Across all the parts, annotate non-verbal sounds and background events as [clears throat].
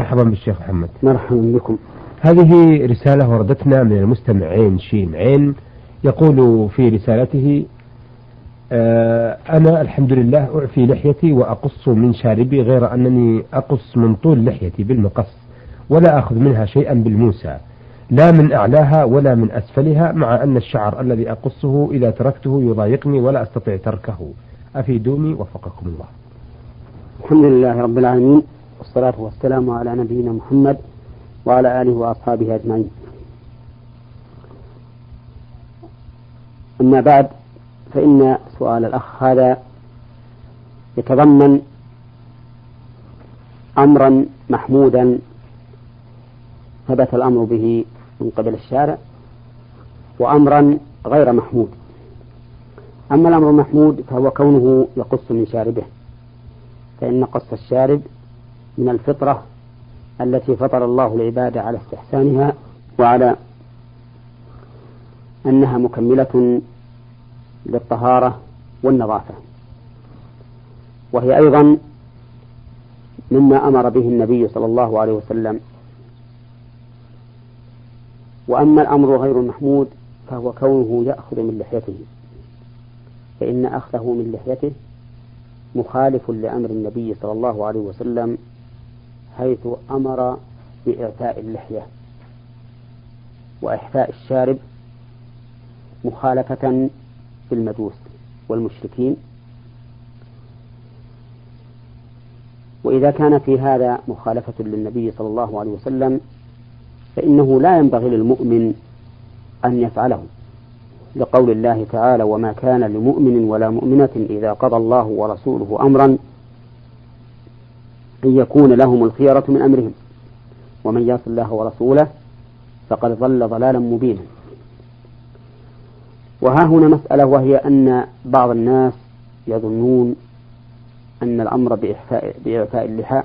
مرحبا بالشيخ محمد. مرحبا بكم. هذه رسالة وردتنا من المستمع عين شين عين. يقول في رسالته آه أنا الحمد لله أعفي لحيتي وأقص من شاربي غير أنني أقص من طول لحيتي بالمقص ولا أخذ منها شيئا بالموسى لا من أعلاها ولا من أسفلها مع أن الشعر الذي أقصه إذا تركته يضايقني ولا أستطيع تركه. أفيدوني وفقكم الله. الحمد لله رب العالمين. والصلاة والسلام على نبينا محمد وعلى آله وأصحابه أجمعين. أما بعد فإن سؤال الأخ هذا يتضمن أمرا محمودا ثبت الأمر به من قبل الشارع وأمرا غير محمود. أما الأمر المحمود فهو كونه يقص من شاربه فإن قص الشارب من الفطرة التي فطر الله العباد على استحسانها وعلى أنها مكملة للطهارة والنظافة. وهي أيضا مما أمر به النبي صلى الله عليه وسلم. وأما الأمر غير المحمود فهو كونه يأخذ من لحيته. فإن أخذه من لحيته مخالف لأمر النبي صلى الله عليه وسلم حيث أمر بإعفاء اللحية وإحفاء الشارب مخالفة في المجوس والمشركين. وإذا كان في هذا مخالفة للنبي صلى الله عليه وسلم فإنه لا ينبغي للمؤمن أن يفعله لقول الله تعالى وما كان لمؤمن ولا مؤمنة إذا قضى الله ورسوله أمرا أن يكون لهم الخيرة من أمرهم ومن يعص الله ورسوله فقد ضل ضلالا مبينا وها هنا مسألة وهي أن بعض الناس يظنون أن الأمر بإعفاء, بإعفاء اللحى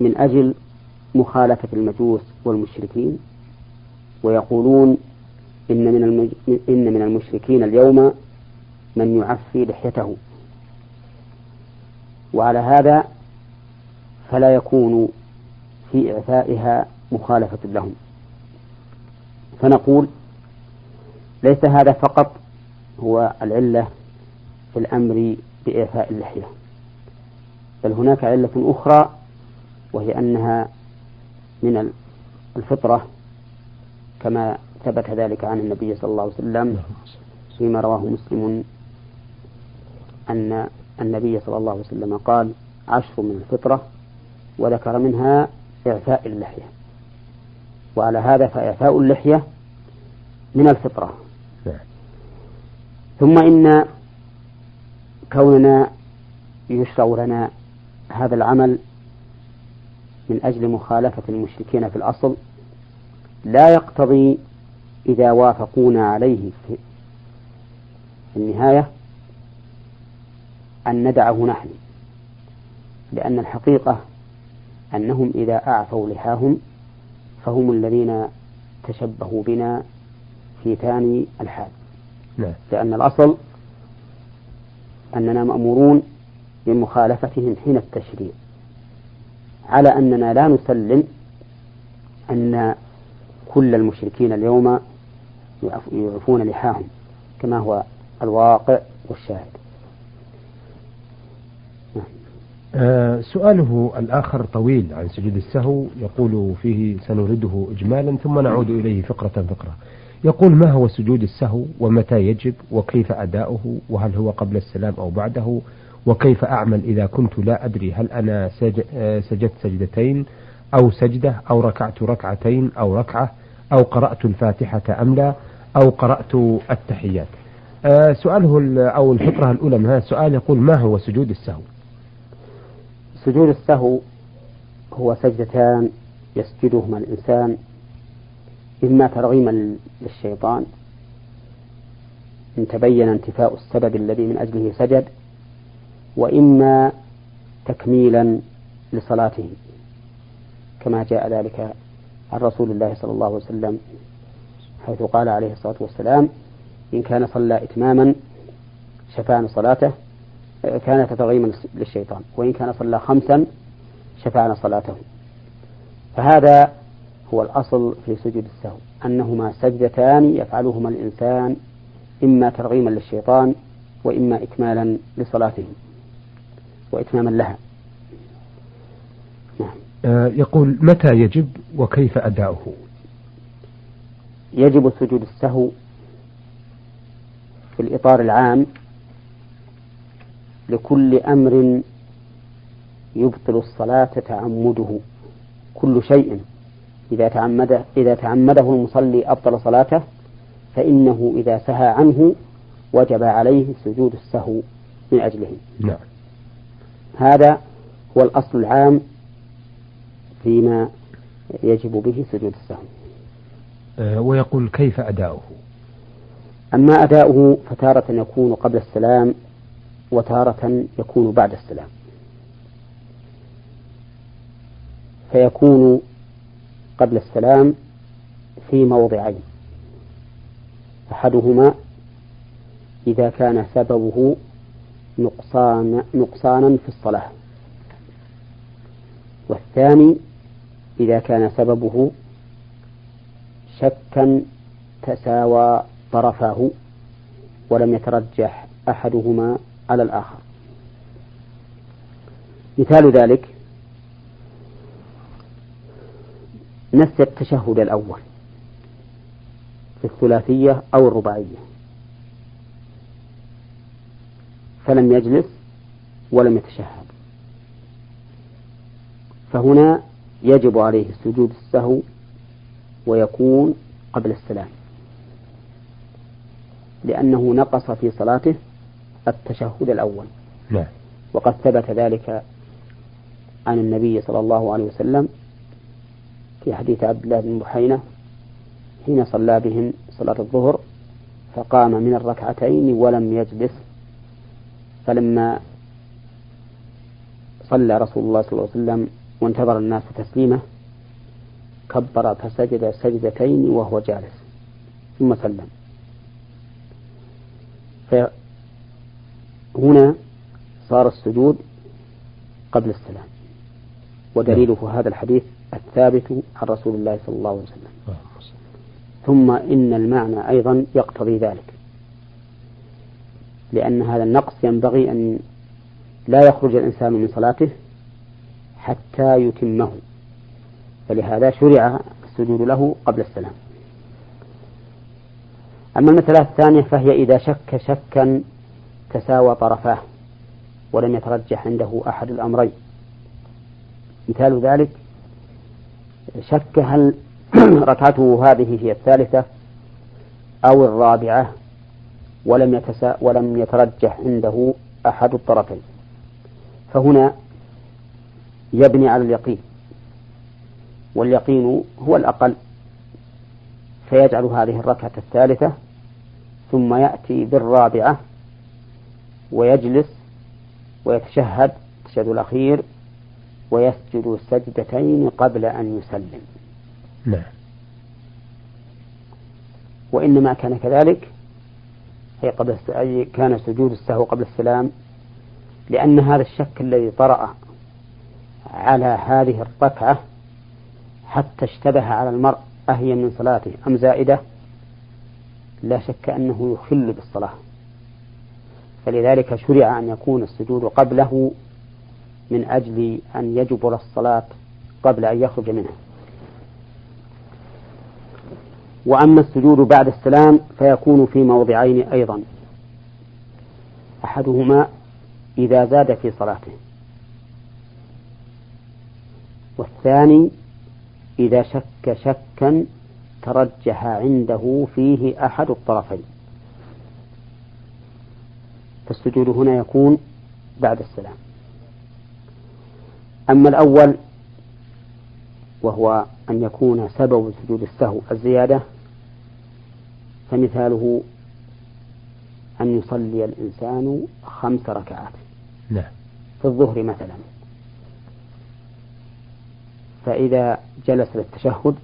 من أجل مخالفة المجوس والمشركين ويقولون إن من. إن من المشركين اليوم من يعفي لحيته وعلى هذا فلا يكون في إعفائها مخالفة لهم. فنقول ليس هذا فقط هو العلة في الأمر بإعفاء اللحية بل هناك علة أخرى وهي أنها من الفطرة كما ثبت ذلك عن النبي صلى الله عليه وسلم فيما رواه مسلم أن النبي صلى الله عليه وسلم قال عشر من الفطرة وذكر منها إعفاء اللحية وعلى هذا فإعفاء اللحية من الفطرة نعم. ثم إن كوننا يشرع لنا هذا العمل من أجل مخالفة المشركين في الأصل لا يقتضي إذا وافقونا عليه في النهاية أن ندعه نحن. لأن الحقيقة أنهم إذا أعفوا لحاهم فهم الذين تشبهوا بنا في ثاني الحال. نعم. لأن الأصل أننا مأمورون بمخالفتهم حين التشريع. على أننا لا نسلم أن كل المشركين اليوم يعفون لحاهم كما هو الواقع والشاهد آه سؤاله الآخر طويل عن سجود السهو يقول فيه سنورده إجمالا ثم نعود إليه فقرة فقرة. يقول ما هو سجود السهو؟ ومتى يجب؟ وكيف أداؤه؟ وهل هو قبل السلام أو بعده؟ وكيف أعمل إذا كنت لا أدري هل أنا آه، سجدت سجدتين أو سجدة أو ركعت ركعتين أو ركعة أو قرأت الفاتحة أم لا أو قرأت التحيات. آه سؤاله أو الفقرة الأولى من هذا السؤال يقول ما هو سجود السهو؟ سجود السهو هو سجدتان يسجدهما الإنسان إما ترغيما للشيطان إن تبين انتفاء السبب الذي من أجله سجد وإما تكميلا لصلاته كما جاء ذلك عن رسول الله صلى الله عليه وسلم حيث قال عليه الصلاة والسلام إن كان صلى إتماما شفان صلاته كانت ترغيما للشيطان وإن كان صلى خمسا شفعنا صلاته. فهذا هو الأصل في سجود السهو أنهما سجدتان يفعلهما الإنسان إما ترغيما للشيطان وإما إكمالا لصلاته وإتماما لها. نعم. آه يقول متى يجب وكيف أداؤه؟ يجب سجود السهو في الإطار العام لكل أمر يبطل الصلاة تعمده كل شيء. إذا تعمده إذا تعمده المصلي أبطل صلاته فإنه إذا سهى عنه وجب عليه سجود السهو من أجله. نعم. هذا هو الأصل العام فيما يجب به سجود السهو. أه ويقول كيف أداؤه؟ أما أداؤه فتارة يكون قبل السلام وتارة يكون بعد السلام. فيكون قبل السلام في موضعين. أحدهما إذا كان سببه نقصان نقصانا في الصلاة. والثاني إذا كان سببه شكا تساوى طرفاه ولم يترجح أحدهما على الآخر. مثال ذلك نسي التشهد الأول في الثلاثية أو الرباعية. فلم يجلس ولم يتشهد. فهنا يجب عليه سجود السهو ويكون قبل السلام. لأنه نقص في صلاته التشهد الأول. نعم. وقد ثبت ذلك عن النبي صلى الله عليه وسلم في حديث عبد الله بن بحينة حين صلى بهم صلاة الظهر فقام من الركعتين ولم يجلس. فلما صلى رسول الله صلى الله عليه وسلم وانتظر الناس تسليمه كبر فسجد سجدتين وهو جالس ثم سلم. فهنا صار السجود قبل السلام. ودليله هذا الحديث الثابت عن رسول الله صلى الله عليه وسلم. ثم إن المعنى أيضا يقتضي ذلك. لأن هذا النقص ينبغي أن لا يخرج الإنسان من صلاته حتى يتمه. فلهذا شرع السجود له قبل السلام. أما المسألة الثانية فهي إذا شك شكا تساوى طرفاه ولم يترجح عنده أحد الأمرين. مثال ذلك شك هل [clears throat] ركعته هذه هي الثالثة أو الرابعة ولم يتسا ولم يترجح عنده أحد الطرفين. فهنا يبني على اليقين واليقين هو الأقل. فيجعل هذه الركعة الثالثة ثم يأتي بالرابعة ويجلس ويتشهد التشهد الأخير ويسجد سجدتين قبل أن يسلم. نعم. وإنما كان كذلك أي قبل أي كان سجود السهو قبل السلام لأن هذا الشك الذي طرأ على هذه الركعة حتى اشتبه على المرء أهي من صلاته أم زائدة لا شك أنه يخل بالصلاة. فلذلك شرع أن يكون السجود قبله من أجل أن يجبر الصلاة قبل أن يخرج منها. وأما السجود بعد السلام فيكون في موضعين أيضا. أحدهما إذا زاد في صلاته. والثاني إذا شك شكا ترجح عنده فيه أحد الطرفين. فالسجود هنا يكون بعد السلام. أما الأول وهو أن يكون سبب سجود السهو الزيادة فمثاله أن يصلي الإنسان خمس ركعات. نعم. في الظهر مثلا. فإذا جلس للتشهد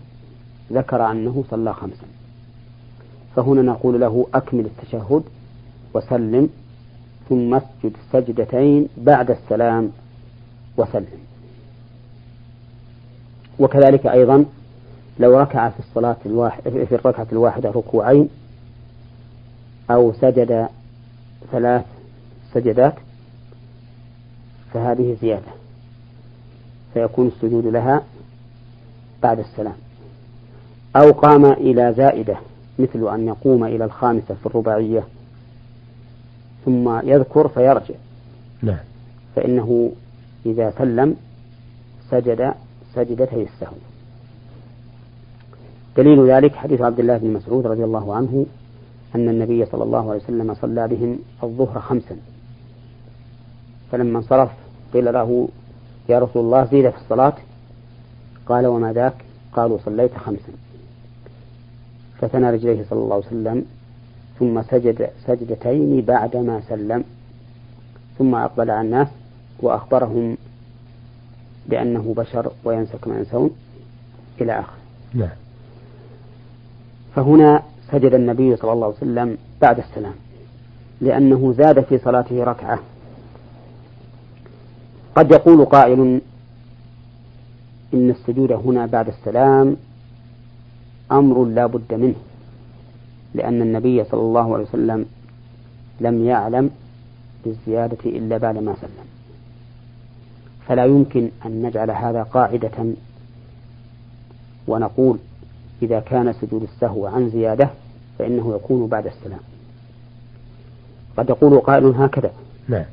ذكر أنه صلى خمسا. فهنا نقول له أكمل التشهد وسلم ثم اسجد سجدتين بعد السلام وسلم. وكذلك أيضا لو ركع في الصلاة الواحد في الركعة الواحدة ركوعين أو سجد ثلاث سجدات فهذه زيادة. فيكون السجود لها بعد السلام. أو قام إلى زائدة مثل أن يقوم إلى الخامسة في الرباعية ثم يذكر فيرجع. نعم. فإنه إذا سلم سجد سجدتي السهو. دليل ذلك حديث عبد الله بن مسعود رضي الله عنه أن النبي صلى الله عليه وسلم صلى بهم الظهر خمسا. فلما انصرف قيل له يا رسول الله زيد في الصلاة؟ قال وما ذاك؟ قالوا صليت خمسا. فثنى رجليه صلى الله عليه وسلم ثم سجد سجدتين بعدما سلم. ثم أقبل على الناس وأخبرهم بأنه بشر وينسى كما ينسون إلى آخره. نعم. فهنا سجد النبي صلى الله عليه وسلم بعد السلام لأنه زاد في صلاته ركعة. قد يقول قائل إن السجود هنا بعد السلام أمر لا بد منه. لأن النبي صلى الله عليه وسلم لم يعلم بالزيادة إلا بعد ما سلم. فلا يمكن أن نجعل هذا قاعدة ونقول إذا كان سجود السهو عن زيادة فإنه يكون بعد السلام. قد يقول قائل هكذا. نعم.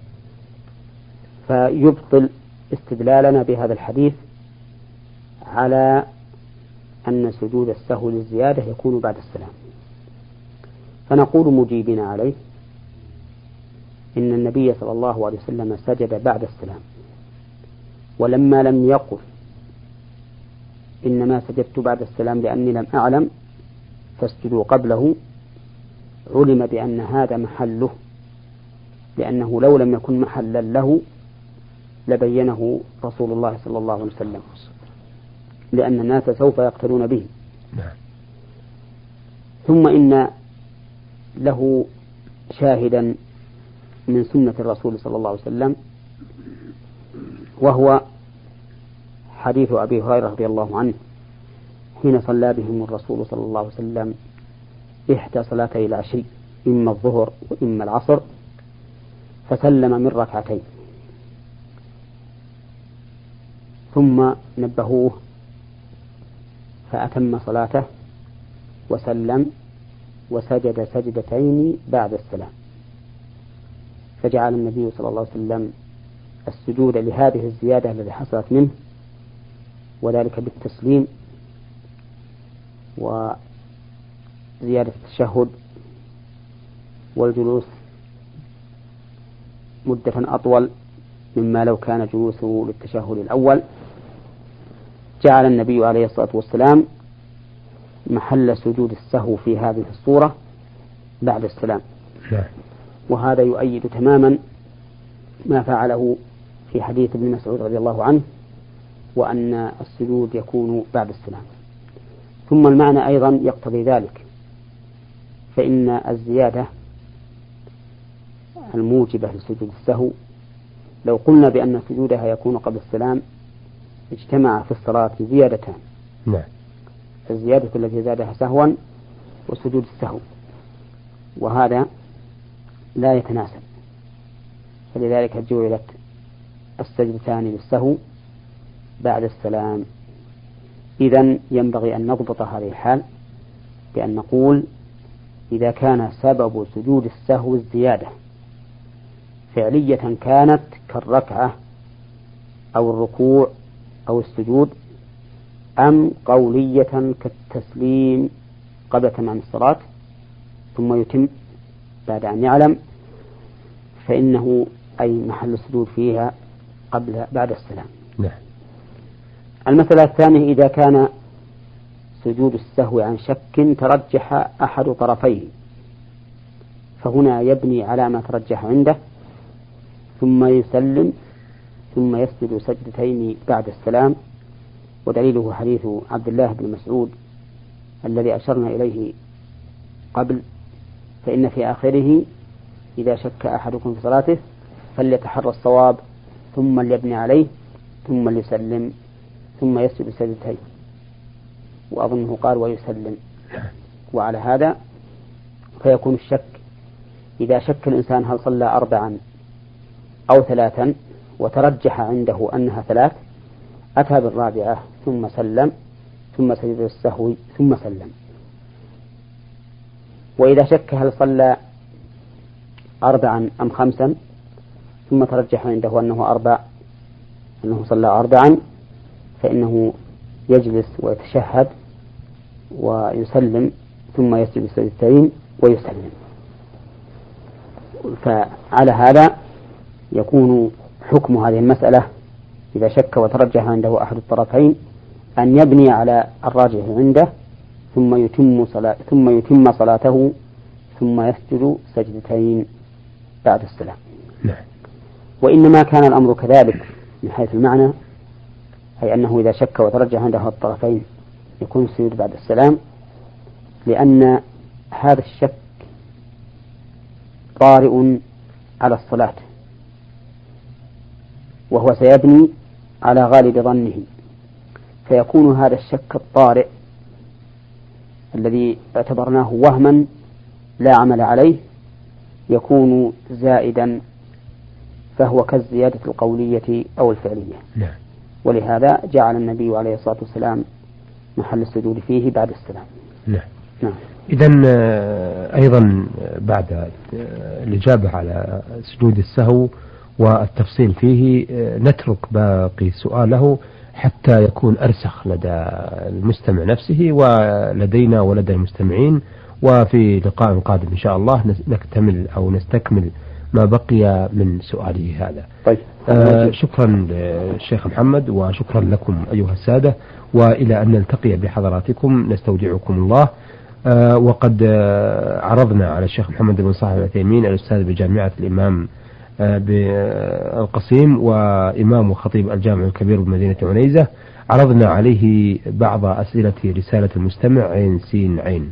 فيبطل استدلالنا بهذا الحديث على أن سجود السهو للزيادة يكون بعد السلام. فنقول مجيبين عليه إن النبي صلى الله عليه وسلم سجد بعد السلام ولما لم يقل إنما سجدت بعد السلام لأني لم أعلم فاسجدوا قبله علم بأن هذا محله لأنه لو لم يكن محلا له لبينه رسول الله صلى الله عليه وسلم لأن الناس سوف يقتلون به نعم. ثم إن له شاهدا من سنة الرسول صلى الله عليه وسلم وهو حديث أبي هريرة رضي الله عنه حين صلى بهم الرسول صلى الله عليه وسلم إحدى صلاتي العشي إما الظهر وإما العصر فسلم من ركعتين. ثم نبهوه فأتم صلاته وسلم وسجد سجدتين بعد السلام. فجعل النبي صلى الله عليه وسلم السجود لهذه الزيادة التي حصلت منه وذلك بالتسليم وزيادة التشهد والجلوس مدة أطول مما لو كان جلوسه للتشهد الأول. جعل النبي عليه الصلاة والسلام محل سجود السهو في هذه الصورة بعد السلام. نعم. وهذا يؤيد تماما ما فعله في حديث ابن مسعود رضي الله عنه وأن السجود يكون بعد السلام. ثم المعنى أيضا يقتضي ذلك فإن الزيادة الموجبة لسجود السهو لو قلنا بأن سجودها يكون قبل السلام اجتمع في الصلاة زيادتان. نعم. الزيادة التي زادها سهوا وسجود السهو وهذا لا يتناسب. فلذلك جعلت السجدتان للسهو بعد السلام. إذا ينبغي أن نضبط هذه الحال بأن نقول إذا كان سبب سجود السهو الزيادة فعلية كانت كالركعة أو الركوع أو السجود أم قولية كالتسليم قبل تمام الصلاة ثم يتم بعد أن يعلم فإنه أي محل السجود فيها قبل بعد السلام. نعم. المسألة الثانية إذا كان سجود السهو عن شك ترجح أحد طرفيه فهنا يبني على ما ترجح عنده ثم يسلم ثم يسجد سجدتين بعد السلام ودليله حديث عبد الله بن مسعود الذي أشرنا إليه قبل فإن في آخره إذا شك أحدكم في صلاته فليتحرى الصواب ثم ليبني عليه ثم ليسلم ثم يسجد سجدتين. وأظنه قال ويسلم. وعلى هذا فيكون الشك. إذا شك الإنسان هل صلى أربعا أو ثلاثا وترجح عنده أنها ثلاث أتى بالرابعة ثم سلم ثم سجد السهو ثم سلم. وإذا شك هل صلى أربعا أم خمسا ثم ترجح عنده أنه أربع أنه صلى أربعا فإنه يجلس ويتشهد ويسلم ثم يسجد السجدتين ويسلم. فعلى هذا يكون حكم هذه المسألة إذا شك وترجح عنده أحد الطرفين أن يبني على الراجح عنده ثم يتم صلاة ثم يتم صلاته ثم يسجد سجدتين بعد السلام. نعم. وإنما كان الأمر كذلك من حيث المعنى أي أنه إذا شك وترجح عنده الطرفين يكون السجود بعد السلام لأن هذا الشك طارئ على الصلاة وهو سيبني على غالب ظنه. فيكون هذا الشك الطارئ الذي اعتبرناه وهما لا عمل عليه يكون زائدا فهو كالزيادة القولية أو الفعلية. نعم. ولهذا جعل النبي عليه الصلاة والسلام محل السجود فيه بعد السلام. نعم. نعم. إذا آه، أيضا بعد آه، الإجابة على سجود السهو والتفصيل فيه آه، نترك باقي سؤاله حتى يكون أرسخ لدى المستمع نفسه ولدينا ولدى المستمعين. وفي لقاء قادم إن شاء الله نكتمل أو نستكمل ما بقي من سؤاله هذا. طيب. آه شكرا للشيخ محمد وشكرا لكم أيها السادة. وإلى أن نلتقي بحضراتكم نستودعكم الله. آه وقد آه عرضنا على الشيخ محمد بن صالح العثيمين الأستاذ بجامعة الإمام بالقصيم وإمام وخطيب الجامع الكبير بمدينة عنيزة. عرضنا عليه بعض أسئلة رسالة المستمع عين سين عين.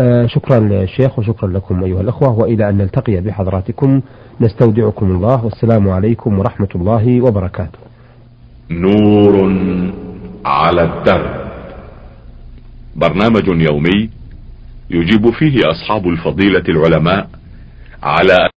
آه شكرا للشيخ وشكرا لكم أيها الأخوة. وإلى أن نلتقي بحضراتكم نستودعكم الله. والسلام عليكم ورحمة الله وبركاته. نور على الدرب. برنامج يومي يجيب فيه أصحاب الفضيلة العلماء على